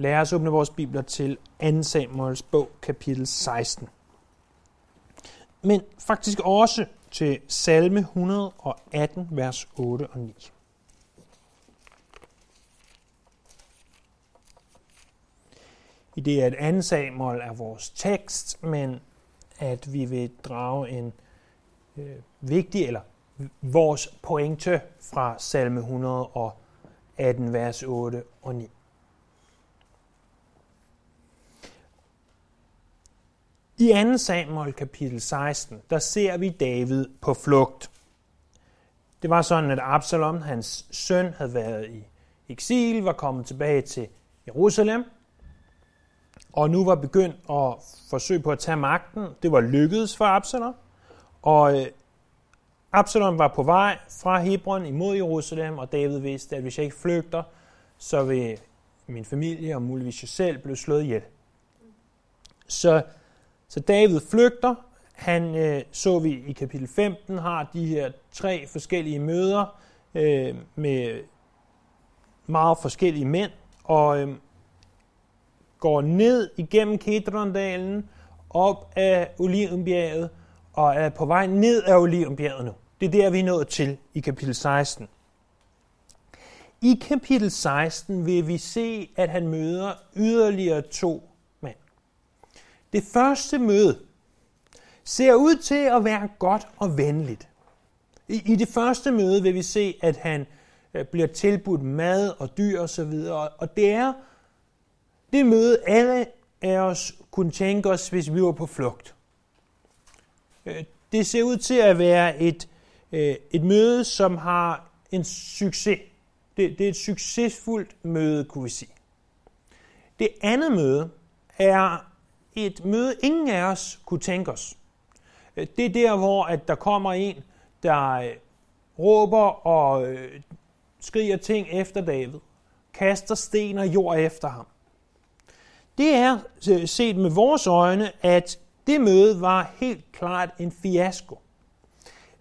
Lad os åbne vores bibler til 2 Samuels bog, kapitel 16. Men faktisk også til salme 118, vers 8 og 9. I det, at 2 Samuel er vores tekst, men at vi vil drage en øh, vigtig, eller vores pointe fra salme 118, vers 8 og 9. I 2. Samuel kapitel 16, der ser vi David på flugt. Det var sådan, at Absalom, hans søn, havde været i eksil, var kommet tilbage til Jerusalem, og nu var begyndt at forsøge på at tage magten. Det var lykkedes for Absalom, og øh, Absalom var på vej fra Hebron imod Jerusalem, og David vidste, at hvis jeg ikke flygter, så vil min familie og muligvis jeg selv blive slået ihjel. Så så David flygter. Han, øh, så vi i kapitel 15, har de her tre forskellige møder øh, med meget forskellige mænd, og øh, går ned igennem Kedrondalen, op af Olivenbjerget, og er på vej ned af Olivenbjerget nu. Det er der, vi er nået til i kapitel 16. I kapitel 16 vil vi se, at han møder yderligere to det første møde ser ud til at være godt og venligt. I, i det første møde vil vi se, at han øh, bliver tilbudt mad og dyr osv., og, og det er det møde, alle af os kunne tænke os, hvis vi var på flugt. Øh, det ser ud til at være et, øh, et møde, som har en succes. Det, det er et succesfuldt møde, kunne vi sige. Det andet møde er et møde, ingen af os kunne tænke os. Øh, det er der, hvor at der kommer en, der øh, råber og øh, skriger ting efter David, kaster sten og jord efter ham. Det er øh, set med vores øjne, at det møde var helt klart en fiasko.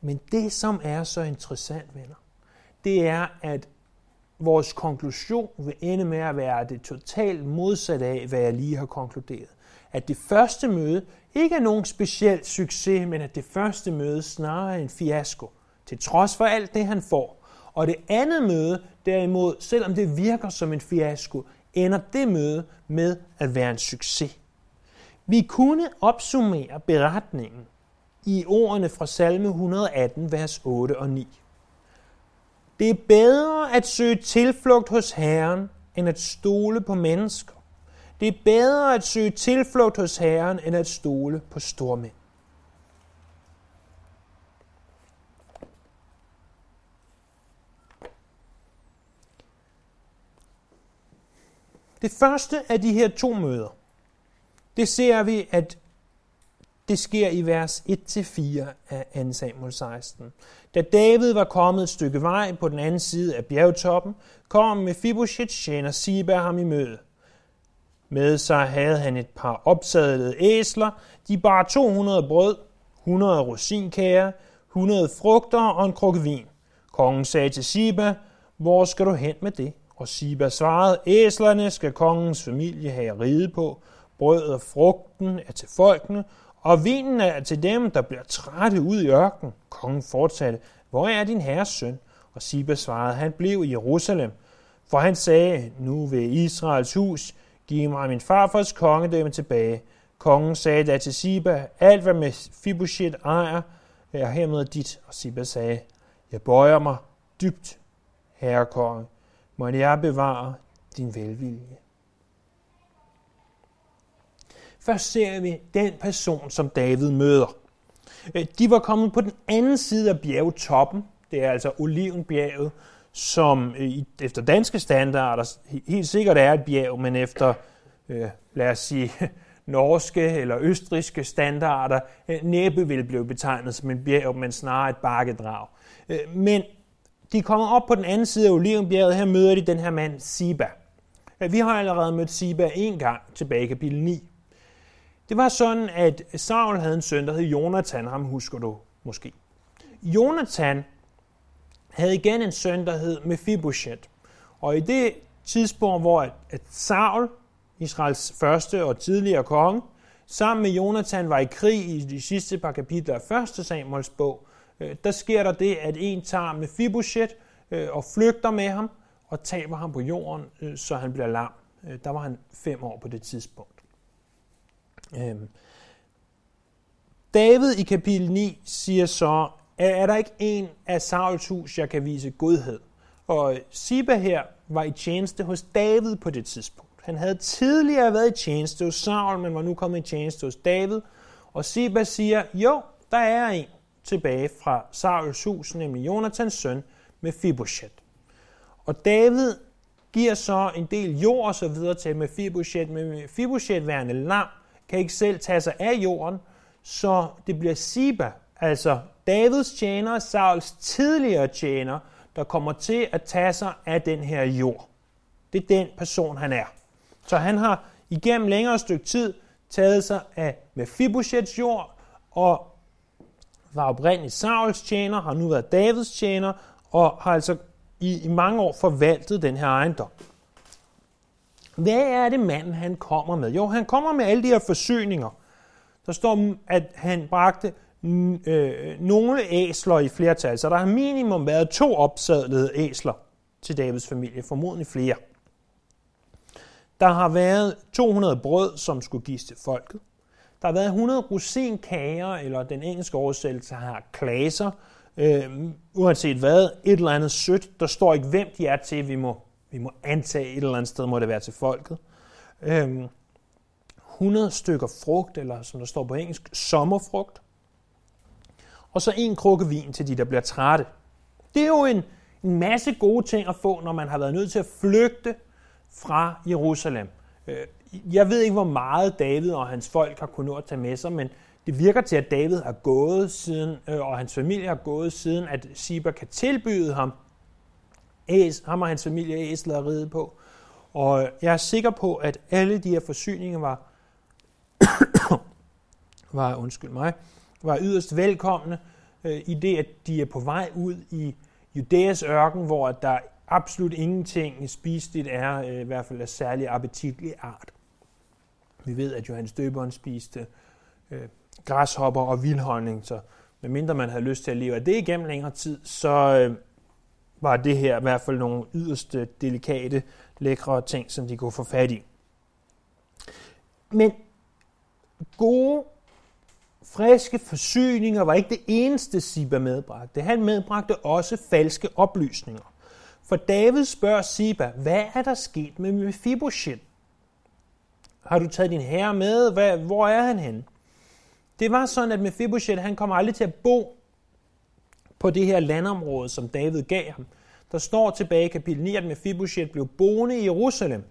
Men det, som er så interessant, venner, det er, at vores konklusion vil ende med at være det totalt modsatte af, hvad jeg lige har konkluderet at det første møde ikke er nogen speciel succes, men at det første møde snarere er en fiasko, til trods for alt det, han får. Og det andet møde, derimod, selvom det virker som en fiasko, ender det møde med at være en succes. Vi kunne opsummere beretningen i ordene fra salme 118, vers 8 og 9. Det er bedre at søge tilflugt hos Herren, end at stole på mennesker. Det er bedre at søge tilflugt hos Herren, end at stole på stormænd. Det første af de her to møder, det ser vi, at det sker i vers 1-4 af 2 Samuel 16. Da David var kommet et stykke vej på den anden side af bjergtoppen, kom med tjener Siba ham i møde. Med sig havde han et par opsadlede æsler. De bar 200 brød, 100 rosinkager, 100 frugter og en krukke vin. Kongen sagde til Siba, hvor skal du hen med det? Og Siba svarede, æslerne skal kongens familie have ride på, brødet og frugten er til folkene, og vinen er til dem, der bliver trætte ud i ørkenen. Kongen fortsatte, hvor er din herres søn? Og Siba svarede, han blev i Jerusalem. For han sagde, nu vil Israels hus Giv mig min farfars kongedømme tilbage. Kongen sagde da til Siba, alt hvad med ejer, er hermed dit. Og Siba sagde, jeg bøjer mig dybt, herre konge. Må jeg bevare din velvilje. Først ser vi den person, som David møder. Øh, de var kommet på den anden side af bjergtoppen. Det er altså Olivenbjerget, som øh, efter danske standarder helt sikkert er et bjerg, men efter, øh, lad os sige, norske eller østriske standarder øh, næppe vil blive betegnet som et bjerg, men snarere et bakkedrag. Men de kommer op på den anden side af Olivenbjerget, her møder de den her mand Siba. Vi har allerede mødt Siba en gang tilbage i kapitel 9. Det var sådan, at Saul havde en søn, der hed Jonathan, ham husker du måske. Jonathan havde igen en søn, der hed Mephibosheth. Og i det tidspunkt, hvor at Saul Israels første og tidligere konge, sammen med Jonathan var i krig i de sidste par kapitler af 1. Samuels bog, øh, der sker der det, at en tager Mephibosheth øh, og flygter med ham og taber ham på jorden, øh, så han bliver lam. Der var han fem år på det tidspunkt. Øhm. David i kapitel 9 siger så, er der ikke en af Sauls hus, jeg kan vise godhed? Og Siba her var i tjeneste hos David på det tidspunkt. Han havde tidligere været i tjeneste hos Saul, men var nu kommet i tjeneste hos David. Og Siba siger, jo, der er en tilbage fra Sauls hus, nemlig Jonathans søn, med Fibosheth. Og David giver så en del jord og så videre til Mephibosheth, men Mephibosheth værende lam, kan ikke selv tage sig af jorden, så det bliver Siba, altså Davids tjener, Sauls tidligere tjener, der kommer til at tage sig af den her jord. Det er den person, han er. Så han har igennem længere stykke tid taget sig af Mephibosheths jord, og var oprindeligt Sauls tjener, har nu været Davids tjener, og har altså i, i mange år forvaltet den her ejendom. Hvad er det manden, han kommer med? Jo, han kommer med alle de her forsyninger. Der står, at han bragte øh, nogle æsler i flertal, så der har minimum været to opsadlede æsler til Davids familie, formodentlig flere. Der har været 200 brød, som skulle gives til folket. Der har været 100 rosinkager, eller den engelske oversættelse har klaser, øh, uanset hvad, et eller andet sødt. Der står ikke, hvem de er til. Vi må, vi må antage, et eller andet sted må det være til folket. Øh, 100 stykker frugt, eller som der står på engelsk, sommerfrugt. Og så en krukke vin til de, der bliver trætte. Det er jo en, en masse gode ting at få, når man har været nødt til at flygte fra Jerusalem. Øh, jeg ved ikke, hvor meget David og hans folk har kunnet nå at tage med sig, men det virker til, at David har gået siden, øh, og hans familie har gået siden, at Siba kan tilbyde ham, æs, ham og hans familie æsler at ride på. Og jeg er sikker på, at alle de her forsyninger var, var undskyld mig, var yderst velkomne øh, i det, at de er på vej ud i Judæas ørken, hvor der absolut ingenting spiseligt er, øh, i hvert fald af særlig appetitlig art. Vi ved, at Johannes Døberen spiste øh, græshopper og vildhånding, så medmindre man havde lyst til at leve af det igennem længere tid, så øh, var det her i hvert fald nogle yderst øh, delikate, lækre ting, som de kunne få fat i. Men gode, friske forsyninger var ikke det eneste, Siba medbragte. Han medbragte også falske oplysninger. For David spørger Siba, hvad er der sket med Mephibosheth? Har du taget din herre med? Hvad, hvor er han henne? Det var sådan, at Mephibosheth, han kom aldrig til at bo på det her landområde, som David gav ham. Der står tilbage i kapitel 9, at Mephibosheth blev boende i Jerusalem.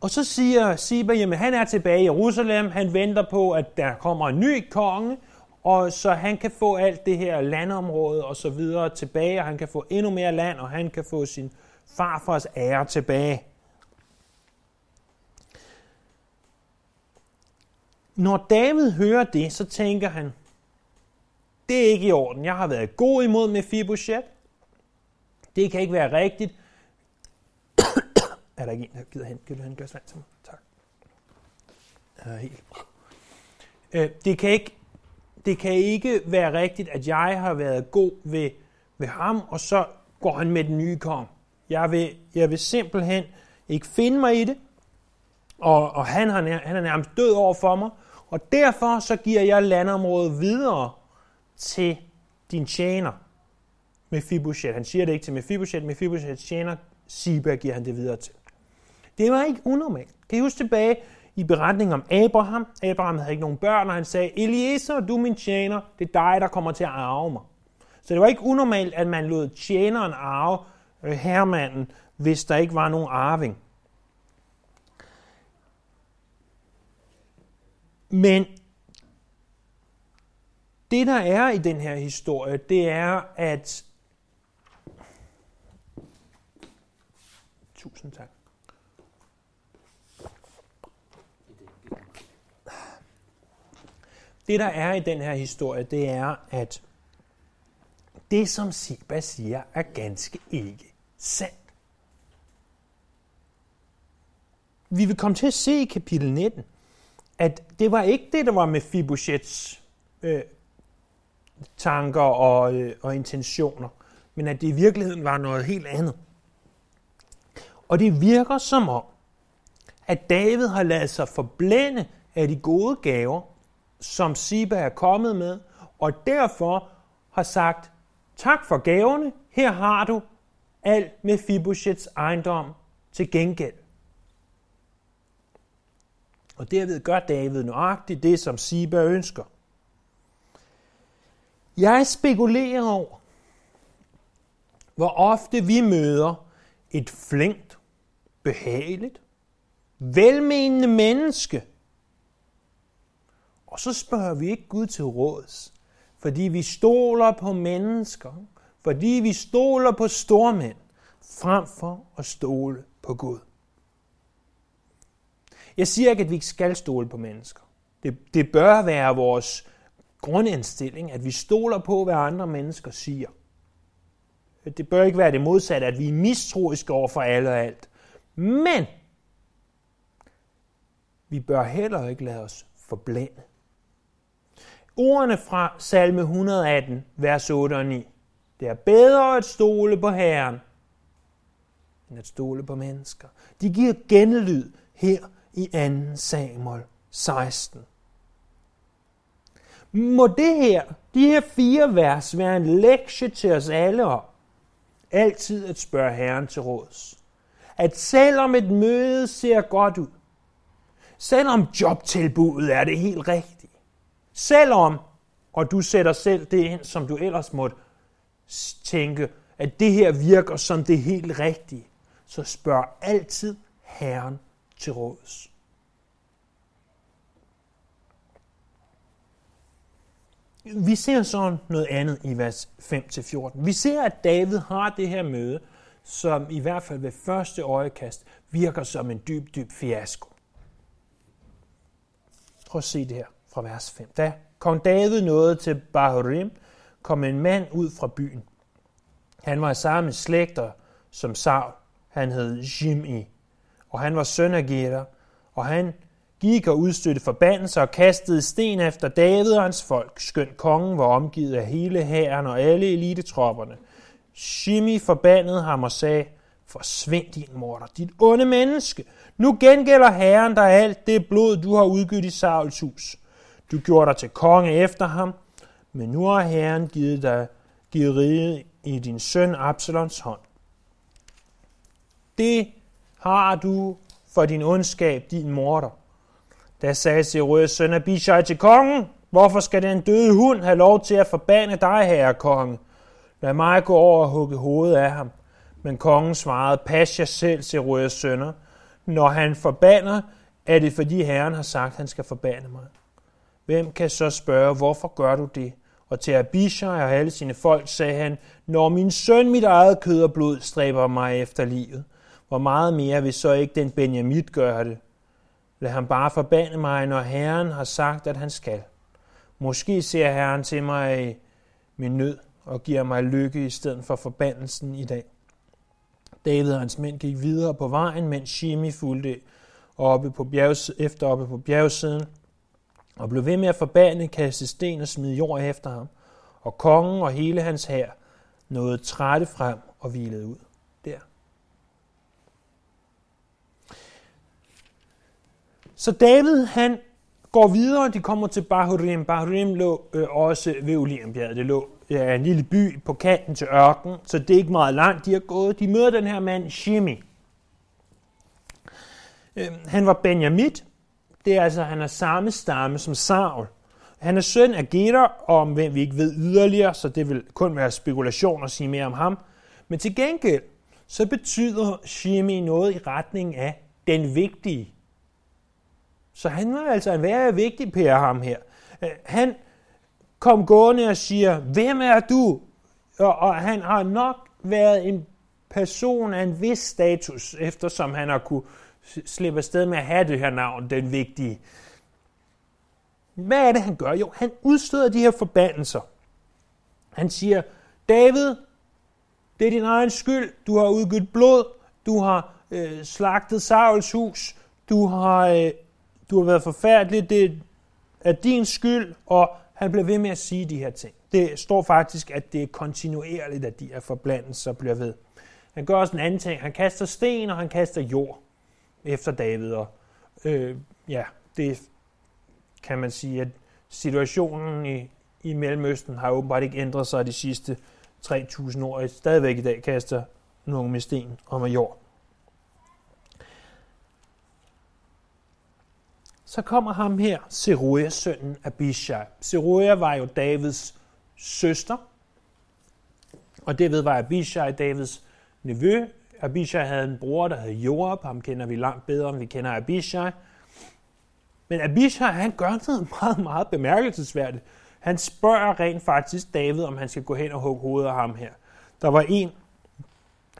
Og så siger Siba, at han er tilbage i Jerusalem, han venter på, at der kommer en ny konge, og så han kan få alt det her landområde og så videre tilbage, og han kan få endnu mere land, og han kan få sin farfars ære tilbage. Når David hører det, så tænker han, det er ikke i orden. Jeg har været god imod Mephibosheth. Det kan ikke være rigtigt er der ikke en, der gider hen? Giver du hen glas vand til mig? Tak. Jeg er helt. Øh, det, kan ikke, det kan ikke være rigtigt, at jeg har været god ved, ved ham, og så går han med den nye kong. Jeg vil, jeg vil simpelthen ikke finde mig i det, og, og han, har, han er nærmest død over for mig, og derfor så giver jeg landområdet videre til din tjener, Mephibosheth. Han siger det ikke til Mephibosheth, Mephibosheths tjener, Siba giver han det videre til. Det var ikke unormalt. Kan I huske tilbage i beretningen om Abraham? Abraham havde ikke nogen børn, og han sagde, Eliezer, du min tjener, det er dig, der kommer til at arve mig. Så det var ikke unormalt, at man lod tjeneren arve øh, herremanden, hvis der ikke var nogen arving. Men det, der er i den her historie, det er, at... Tusind tak. Det, der er i den her historie, det er, at det, som Siba siger, er ganske ikke sandt. vi vil komme til at se i kapitel 19, at det var ikke det, der var med Fibuchets øh, tanker og, øh, og intentioner, men at det i virkeligheden var noget helt andet. Og det virker som om, at David har ladet sig forblænde af de gode gaver, som Siba er kommet med, og derfor har sagt, tak for gaverne, her har du alt med Fiboshets ejendom til gengæld. Og derved gør David nøjagtigt det, som Siba ønsker. Jeg spekulerer over, hvor ofte vi møder et flinkt, behageligt, velmenende menneske, og så spørger vi ikke Gud til råds, fordi vi stoler på mennesker, fordi vi stoler på stormænd, frem for at stole på Gud. Jeg siger ikke, at vi ikke skal stole på mennesker. Det, det bør være vores grundindstilling, at vi stoler på, hvad andre mennesker siger. Det bør ikke være det modsatte, at vi er mistroiske over for alle og alt. Men vi bør heller ikke lade os forblænde. Ordene fra salme 118, vers 8 og 9. Det er bedre at stole på Herren, end at stole på mennesker. De giver genlyd her i 2. Samuel 16. Må det her, de her fire vers, være en lektie til os alle om, altid at spørge Herren til råds. At selvom et møde ser godt ud, selvom jobtilbuddet er det helt rigtige, selvom, og du sætter selv det ind, som du ellers måtte tænke, at det her virker som det helt rigtige, så spørg altid Herren til råds. Vi ser så noget andet i vers 5-14. Vi ser, at David har det her møde, som i hvert fald ved første øjekast virker som en dyb, dyb fiasko. Prøv at se det her fra vers 5. Da kong David nåede til Bahurim, kom en mand ud fra byen. Han var af samme slægter som Saul. Han hed Jim'i, og han var søn af Gera, og han gik og udstødte forbandelser og kastede sten efter David og hans folk, skønt kongen var omgivet af hele hæren og alle elitetropperne. Shimi forbandede ham og sagde, forsvind din morter, dit onde menneske. Nu gengælder herren dig alt det blod, du har udgivet i Sauls hus. Du gjorde dig til konge efter ham, men nu har herren givet dig givet riget i din søn Absalons hånd. Det har du for din ondskab, din morter. Da sagde Seruas søn Abishai til kongen, hvorfor skal den døde hund have lov til at forbande dig, herre konge? Lad mig gå over og hugge hovedet af ham. Men kongen svarede, pas jer selv, Seruas sønner. Når han forbander, er det fordi herren har sagt, at han skal forbande mig. Hvem kan så spørge, hvorfor gør du det? Og til Abishai og alle sine folk sagde han, når min søn, mit eget kød og blod, stræber mig efter livet, hvor meget mere vil så ikke den Benjamit gøre det? Lad ham bare forbande mig, når Herren har sagt, at han skal. Måske ser Herren til mig i min nød og giver mig lykke i stedet for forbandelsen i dag. David og hans mænd gik videre på vejen, mens Shimi fulgte oppe på bjergs, efter oppe på bjergsiden og blev ved med at forbande, kaste sten og smide jord efter ham. Og kongen og hele hans hær nåede trætte frem og hvilede ud der. Så David, han går videre, de kommer til Bahurim. Bahurim lå øh, også ved Olimbjerget. Det lå ja, en lille by på kanten til ørken, så det er ikke meget langt, de har gået. De møder den her mand, Shimi. Øh, han var Benjamit. Det er altså, han er samme stamme som Saul. Han er søn af Geder, om hvem vi ikke ved yderligere, så det vil kun være spekulation at sige mere om ham. Men til gengæld, så betyder Shimi noget i retning af den vigtige. Så han var altså en værre vigtig per ham her. Øh, han kom gående og siger, hvem er du? Og, Og han har nok været en person af en vis status, eftersom han har kunne slippe afsted med at have det her navn, den vigtige. Hvad er det, han gør? Jo, han udstøder de her forbandelser. Han siger, David, det er din egen skyld. Du har udgivet blod. Du har øh, slagtet Sauls hus. du har, øh, du har været forfærdelig, det er din skyld, og han bliver ved med at sige de her ting. Det står faktisk, at det er kontinuerligt, at de her forblandelser bliver ved. Han gør også en anden ting. Han kaster sten, og han kaster jord efter David. Og, øh, ja, det kan man sige, at situationen i, i Mellemøsten har åbenbart ikke ændret sig de sidste 3.000 år. Stadigvæk i dag kaster nogen med sten og med jord. Så kommer ham her, Seruja, sønnen Abishai. Seruja var jo Davids søster, og derved var Abishai Davids nevø. Abishai havde en bror, der hed Joab. Ham kender vi langt bedre, end vi kender Abishai. Men Abishai, han gør noget meget, meget bemærkelsesværdigt. Han spørger rent faktisk David, om han skal gå hen og hugge hovedet af ham her. Der var en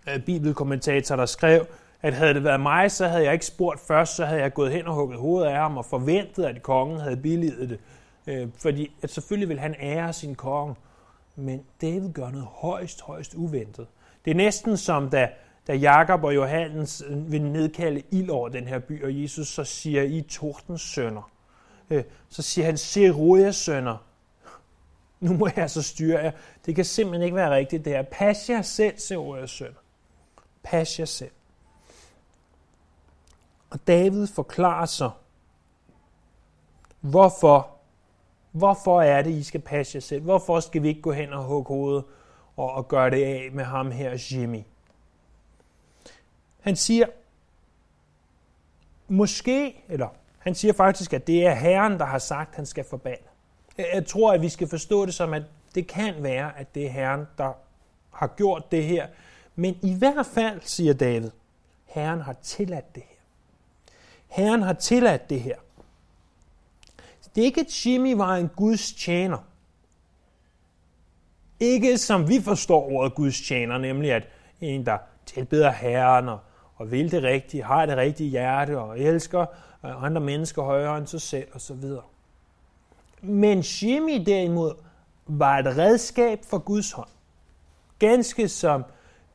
øh, bibelkommentator, der skrev, at havde det været mig, så havde jeg ikke spurgt først, så havde jeg gået hen og hugget hovedet af ham og forventet, at kongen havde billiget det. Øh, fordi at selvfølgelig vil han ære sin konge. Men David gør noget højst, højst uventet. Det er næsten som da, da Jakob og Johannes øh, vil nedkalde ild over den her by, og Jesus så siger, I tordens sønner. Øh, så siger han, se sønner. Nu må jeg så styre jer. Det kan simpelthen ikke være rigtigt det her. Pas jer selv, Serujas sønner. Pas jer selv. Og David forklarer så, hvorfor, hvorfor er det, I skal passe jer selv? Hvorfor skal vi ikke gå hen og hugge hovedet og, og gøre det af med ham her, Jimmy? Han siger, måske, eller han siger faktisk, at det er Herren, der har sagt, at han skal forbande. Jeg tror, at vi skal forstå det som, at det kan være, at det er Herren, der har gjort det her. Men i hvert fald, siger David, Herren har tilladt det her. Herren har tilladt det her. Det er ikke, at Jimmy var en Guds tjener. Ikke som vi forstår ordet Guds tjener, nemlig at en, der tilbeder Herren og, og vil det rigtige, har det rigtige hjerte og elsker øh, andre mennesker højere end sig selv osv. Men Jimmy derimod var et redskab for Guds hånd. Ganske som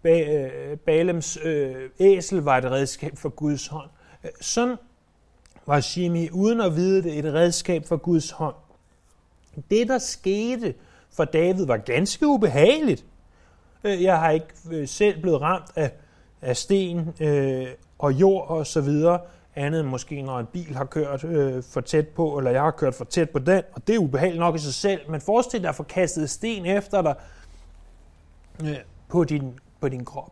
øh, Balems øh, æsel var et redskab for Guds hånd. Sådan var Shimi uden at vide det et redskab for Guds hånd. Det, der skete for David, var ganske ubehageligt. Jeg har ikke selv blevet ramt af, af sten øh, og jord og så videre, andet end måske når en bil har kørt øh, for tæt på, eller jeg har kørt for tæt på den, og det er ubehageligt nok i sig selv, men forestil dig at få kastet sten efter dig øh, på, din, på din krop.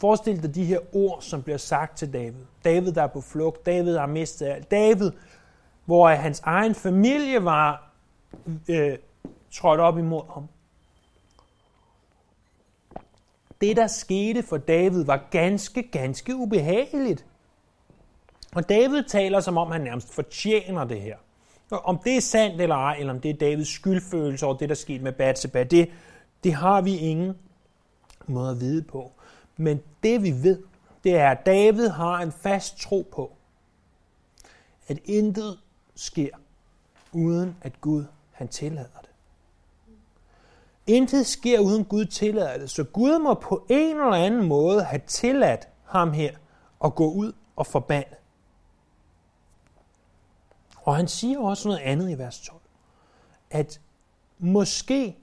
Forestil dig de her ord, som bliver sagt til David. David, der er på flugt. David, der har mistet alt. David, hvor hans egen familie var øh, trådt op imod ham. Det, der skete for David, var ganske, ganske ubehageligt. Og David taler, som om han nærmest fortjener det her. Og om det er sandt eller ej, eller om det er Davids skyldfølelse over det, der skete med Bathsheba, det, det har vi ingen måde at vide på. Men det vi ved, det er, at David har en fast tro på, at intet sker, uden at Gud han tillader det. Intet sker, uden Gud tillader det. Så Gud må på en eller anden måde have tilladt ham her at gå ud og forbande. Og han siger også noget andet i vers 12. At måske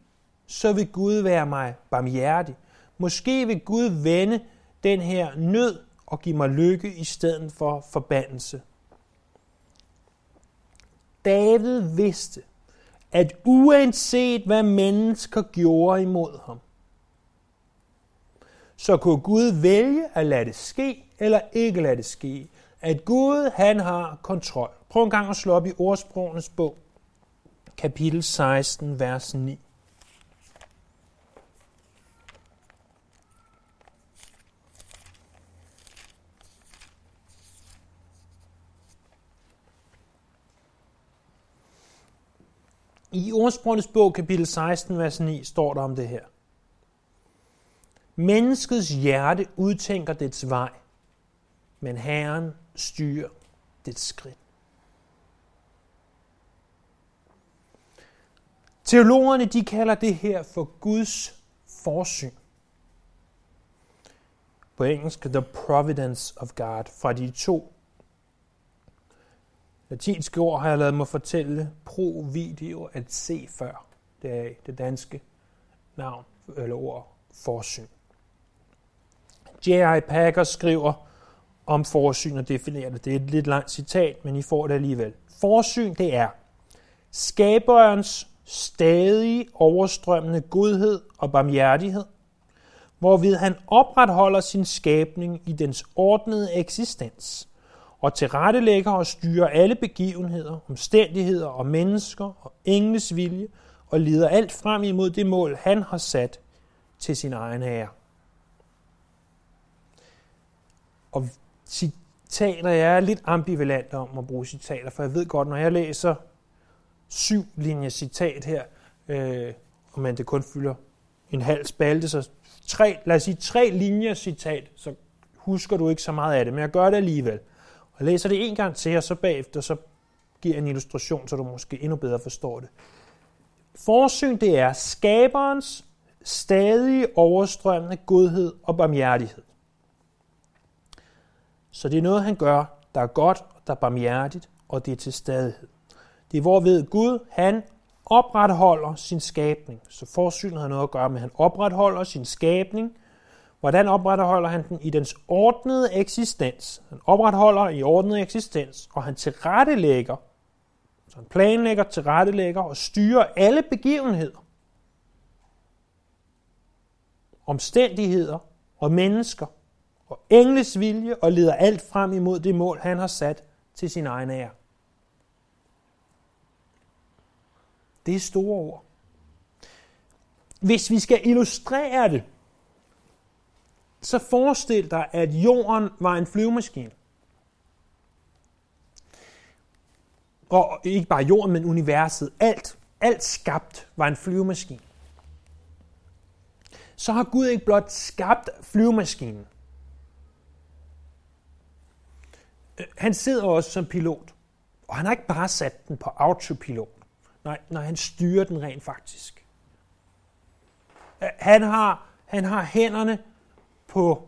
så vil Gud være mig barmhjertig, Måske vil Gud vende den her nød og give mig lykke i stedet for forbandelse. David vidste, at uanset hvad mennesker gjorde imod ham, så kunne Gud vælge at lade det ske, eller ikke lade det ske. At Gud, han har kontrol. Prøv en gang at slå op i ordsprogenes bog, kapitel 16, vers 9. I ordsprogenes bog, kapitel 16, vers 9, står der om det her. Menneskets hjerte udtænker dets vej, men Herren styrer dets skridt. Teologerne de kalder det her for Guds forsyn. på engelsk The Providence of God, fra de to latinske ord har jeg lavet mig fortælle pro video at se før. Det er det danske navn eller ord forsyn. J.I. Packer skriver om forsyn og definerer det. Det er et lidt langt citat, men I får det alligevel. Forsyn, det er skaberens stadig overstrømmende godhed og barmhjertighed, hvorved han opretholder sin skabning i dens ordnede eksistens og tilrettelægger og styrer alle begivenheder, omstændigheder og mennesker og engles vilje og leder alt frem imod det mål, han har sat til sin egen ære. Og citater, jeg er lidt ambivalent om at bruge citater, for jeg ved godt, når jeg læser syv linjer citat her, øh, og man det kun fylder en halv spalte, så tre, lad os sige tre linjer citat, så husker du ikke så meget af det, men jeg gør det alligevel. Og jeg læser det en gang til, og så bagefter, så giver jeg en illustration, så du måske endnu bedre forstår det. Forsyn, det er skaberens stadig overstrømmende godhed og barmhjertighed. Så det er noget, han gør, der er godt, der er barmhjertigt, og det er til stadighed. Det er hvorved Gud, han opretholder sin skabning. Så forsynet har noget at gøre med, at han opretholder sin skabning. Hvordan opretholder han den? I dens ordnede eksistens. Han opretholder i ordnet eksistens, og han tilrettelægger, så han planlægger, tilrettelægger og styrer alle begivenheder. Omstændigheder og mennesker og engles vilje og leder alt frem imod det mål, han har sat til sin egen ære. Det er store ord. Hvis vi skal illustrere det, så forestil dig, at jorden var en flyvemaskine. Og ikke bare jorden, men universet. Alt, alt skabt var en flyvemaskine. Så har Gud ikke blot skabt flyvemaskinen. Han sidder også som pilot. Og han har ikke bare sat den på autopilot. Nej, når han styrer den rent faktisk. Han har, han har hænderne på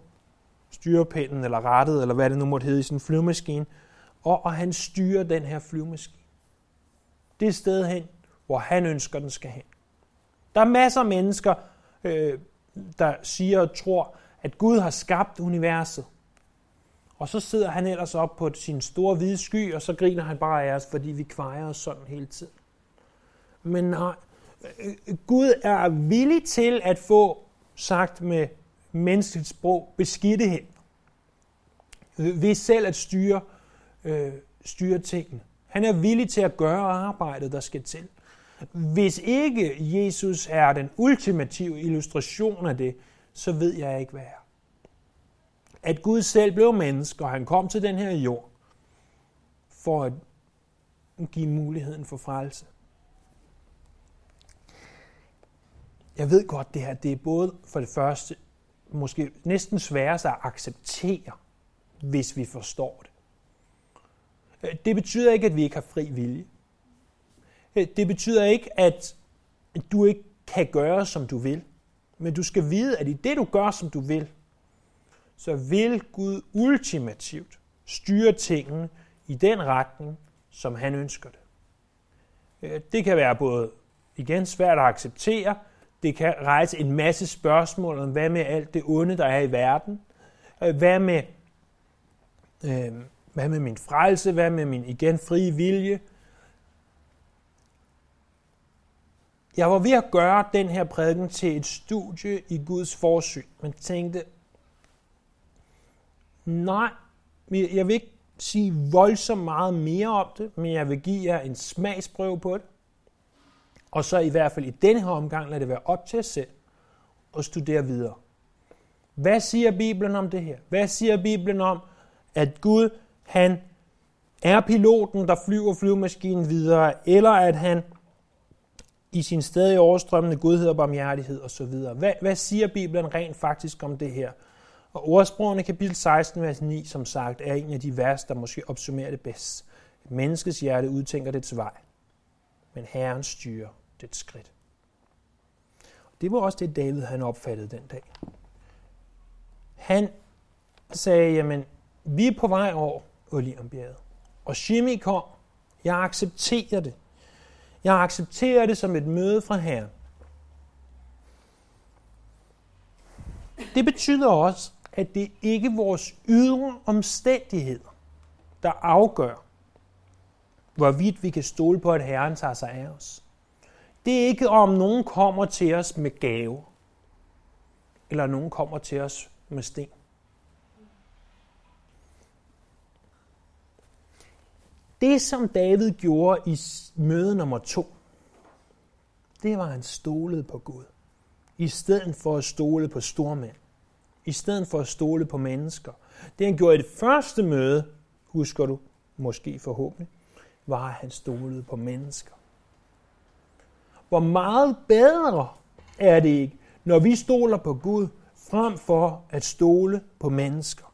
styrepinden eller rattet, eller hvad det nu måtte hedde i sin flyvemaskine, og, og han styrer den her flyvemaskine. Det er sted hen, hvor han ønsker, den skal hen. Der er masser af mennesker, øh, der siger og tror, at Gud har skabt universet. Og så sidder han ellers op på sin store hvide sky, og så griner han bare af os, fordi vi kvejer os sådan hele tiden. Men nej, øh, Gud er villig til at få sagt med menneskeligt sprog beskidte hen. Ved selv at styre, øh, styre tingene. Han er villig til at gøre arbejdet, der skal til. Hvis ikke Jesus er den ultimative illustration af det, så ved jeg ikke, hvad er. At Gud selv blev menneske, og han kom til den her jord, for at give muligheden for frelse. Jeg ved godt, det her det er både for det første måske næsten sværest at acceptere, hvis vi forstår det. Øh, det betyder ikke, at vi ikke har fri vilje. Øh, det betyder ikke, at du ikke kan gøre, som du vil. Men du skal vide, at i det, du gør, som du vil, så vil Gud ultimativt styre tingene i den retning, som han ønsker det. Øh, det kan være både igen svært at acceptere, det kan rejse en masse spørgsmål om, hvad med alt det onde, der er i verden? Øh, hvad med, øh, hvad med min frelse? Hvad med min igen frie vilje? Jeg var ved at gøre den her prædiken til et studie i Guds forsyn, men tænkte, nej, jeg vil ikke sige voldsomt meget mere om det, men jeg vil give jer en smagsprøve på det. Og så i hvert fald i denne her omgang, lad det være op til os selv at studere videre. Hvad siger Bibelen om det her? Hvad siger Bibelen om, at Gud, han er piloten, der flyver flyvemaskinen videre, eller at han i sin stadig overstrømmende godhed og barmhjertighed osv. Hvad, hvad siger Bibelen rent faktisk om det her? Og ordsprogene kapitel 16, vers 9, som sagt, er en af de vers, der måske opsummerer det bedst. Menneskets hjerte udtænker dets vej, men Herren styrer det skridt. Det var også det, David han opfattede den dag. Han sagde, jamen, vi er på vej over Olivbjerget. Og Shimi kom. Jeg accepterer det. Jeg accepterer det som et møde fra Herren. Det betyder også, at det ikke er vores ydre omstændigheder, der afgør, hvorvidt vi kan stole på, at Herren tager sig af os. Det er ikke, om nogen kommer til os med gave, eller nogen kommer til os med sten. Det, som David gjorde i møde nummer to, det var, at han stolede på Gud. I stedet for at stole på stormænd. I stedet for at stole på mennesker. Det han gjorde i det første møde, husker du, måske forhåbentlig, var, at han stolede på mennesker. Hvor meget bedre er det ikke, når vi stoler på Gud, frem for at stole på mennesker.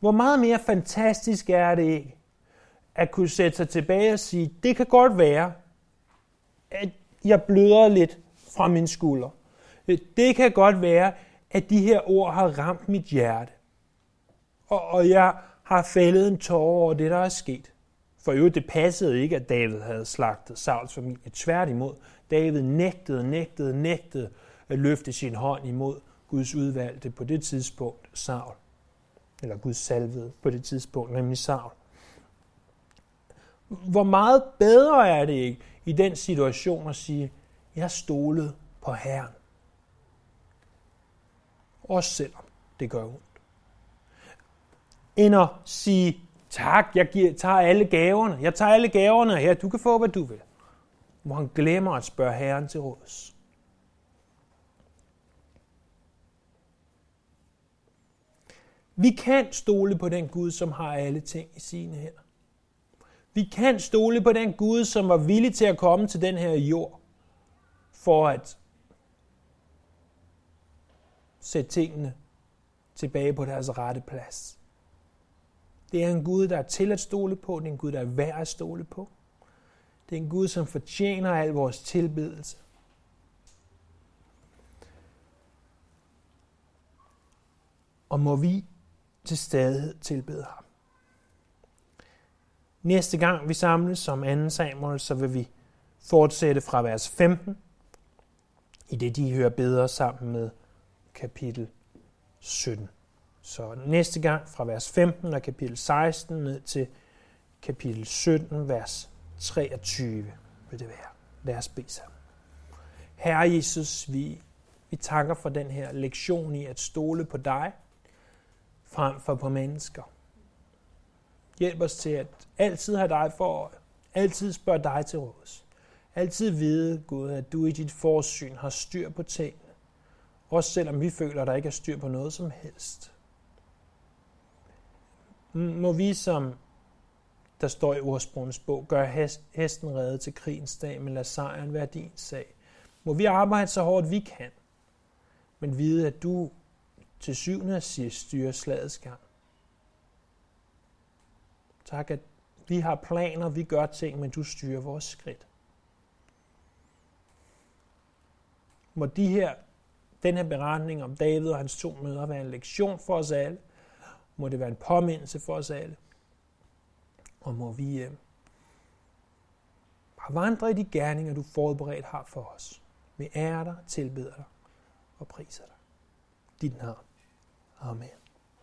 Hvor meget mere fantastisk er det ikke, at kunne sætte sig tilbage og sige, det kan godt være, at jeg bløder lidt fra min skulder. Det kan godt være, at de her ord har ramt mit hjerte. Og, og jeg har fældet en tårer over det, der er sket. For øvrigt, det passede ikke, at David havde slagtet Sauls familie. Tværtimod, David nægtede, nægtede, nægtede at løfte sin hånd imod Guds udvalgte på det tidspunkt, Saul. Eller Guds salvede på det tidspunkt, nemlig Saul. Hvor meget bedre er det ikke i den situation at sige, jeg stolede på Herren. Også selvom det gør ondt. End at sige, tak, jeg giver, tager alle gaverne. Jeg tager alle gaverne her, du kan få, hvad du vil. Hvor han glemmer at spørge Herren til råds. Vi kan stole på den Gud, som har alle ting i sine hænder. Vi kan stole på den Gud, som var villig til at komme til den her jord, for at sætte tingene tilbage på deres rette plads. Det er en Gud, der er til at stole på. Det er en Gud, der er værd at stole på. Det er en Gud, som fortjener al vores tilbedelse. Og må vi til stadighed tilbede ham. Næste gang vi samles som anden Samuel, så vil vi fortsætte fra vers 15, i det de hører bedre sammen med kapitel 17. Så næste gang fra vers 15 og kapitel 16 ned til kapitel 17, vers 23 vil det være. Lad os bede sammen. Herre Jesus, vi, vi takker for den her lektion i at stole på dig frem for på mennesker. Hjælp os til at altid have dig for øje, altid spørge dig til råds. Altid vide, Gud, at du i dit forsyn har styr på tingene. Også selvom vi føler, at der ikke er styr på noget som helst. Må vi, som der står i ordsprogens bog, gøre hesten redde til krigens dag, men lad sejren være din sag. Må vi arbejde så hårdt vi kan, men vide, at du til syvende og sidst styrer slagets gang. Tak, at vi har planer, vi gør ting, men du styrer vores skridt. Må de her, den her beretning om David og hans to møder være en lektion for os alle. Må det være en påmindelse for os alle. Og må vi øh, bare vandre i de gerninger, du forberedt har for os. Vi ærer dig, tilbeder dig og priser dig. Dit navn. Amen.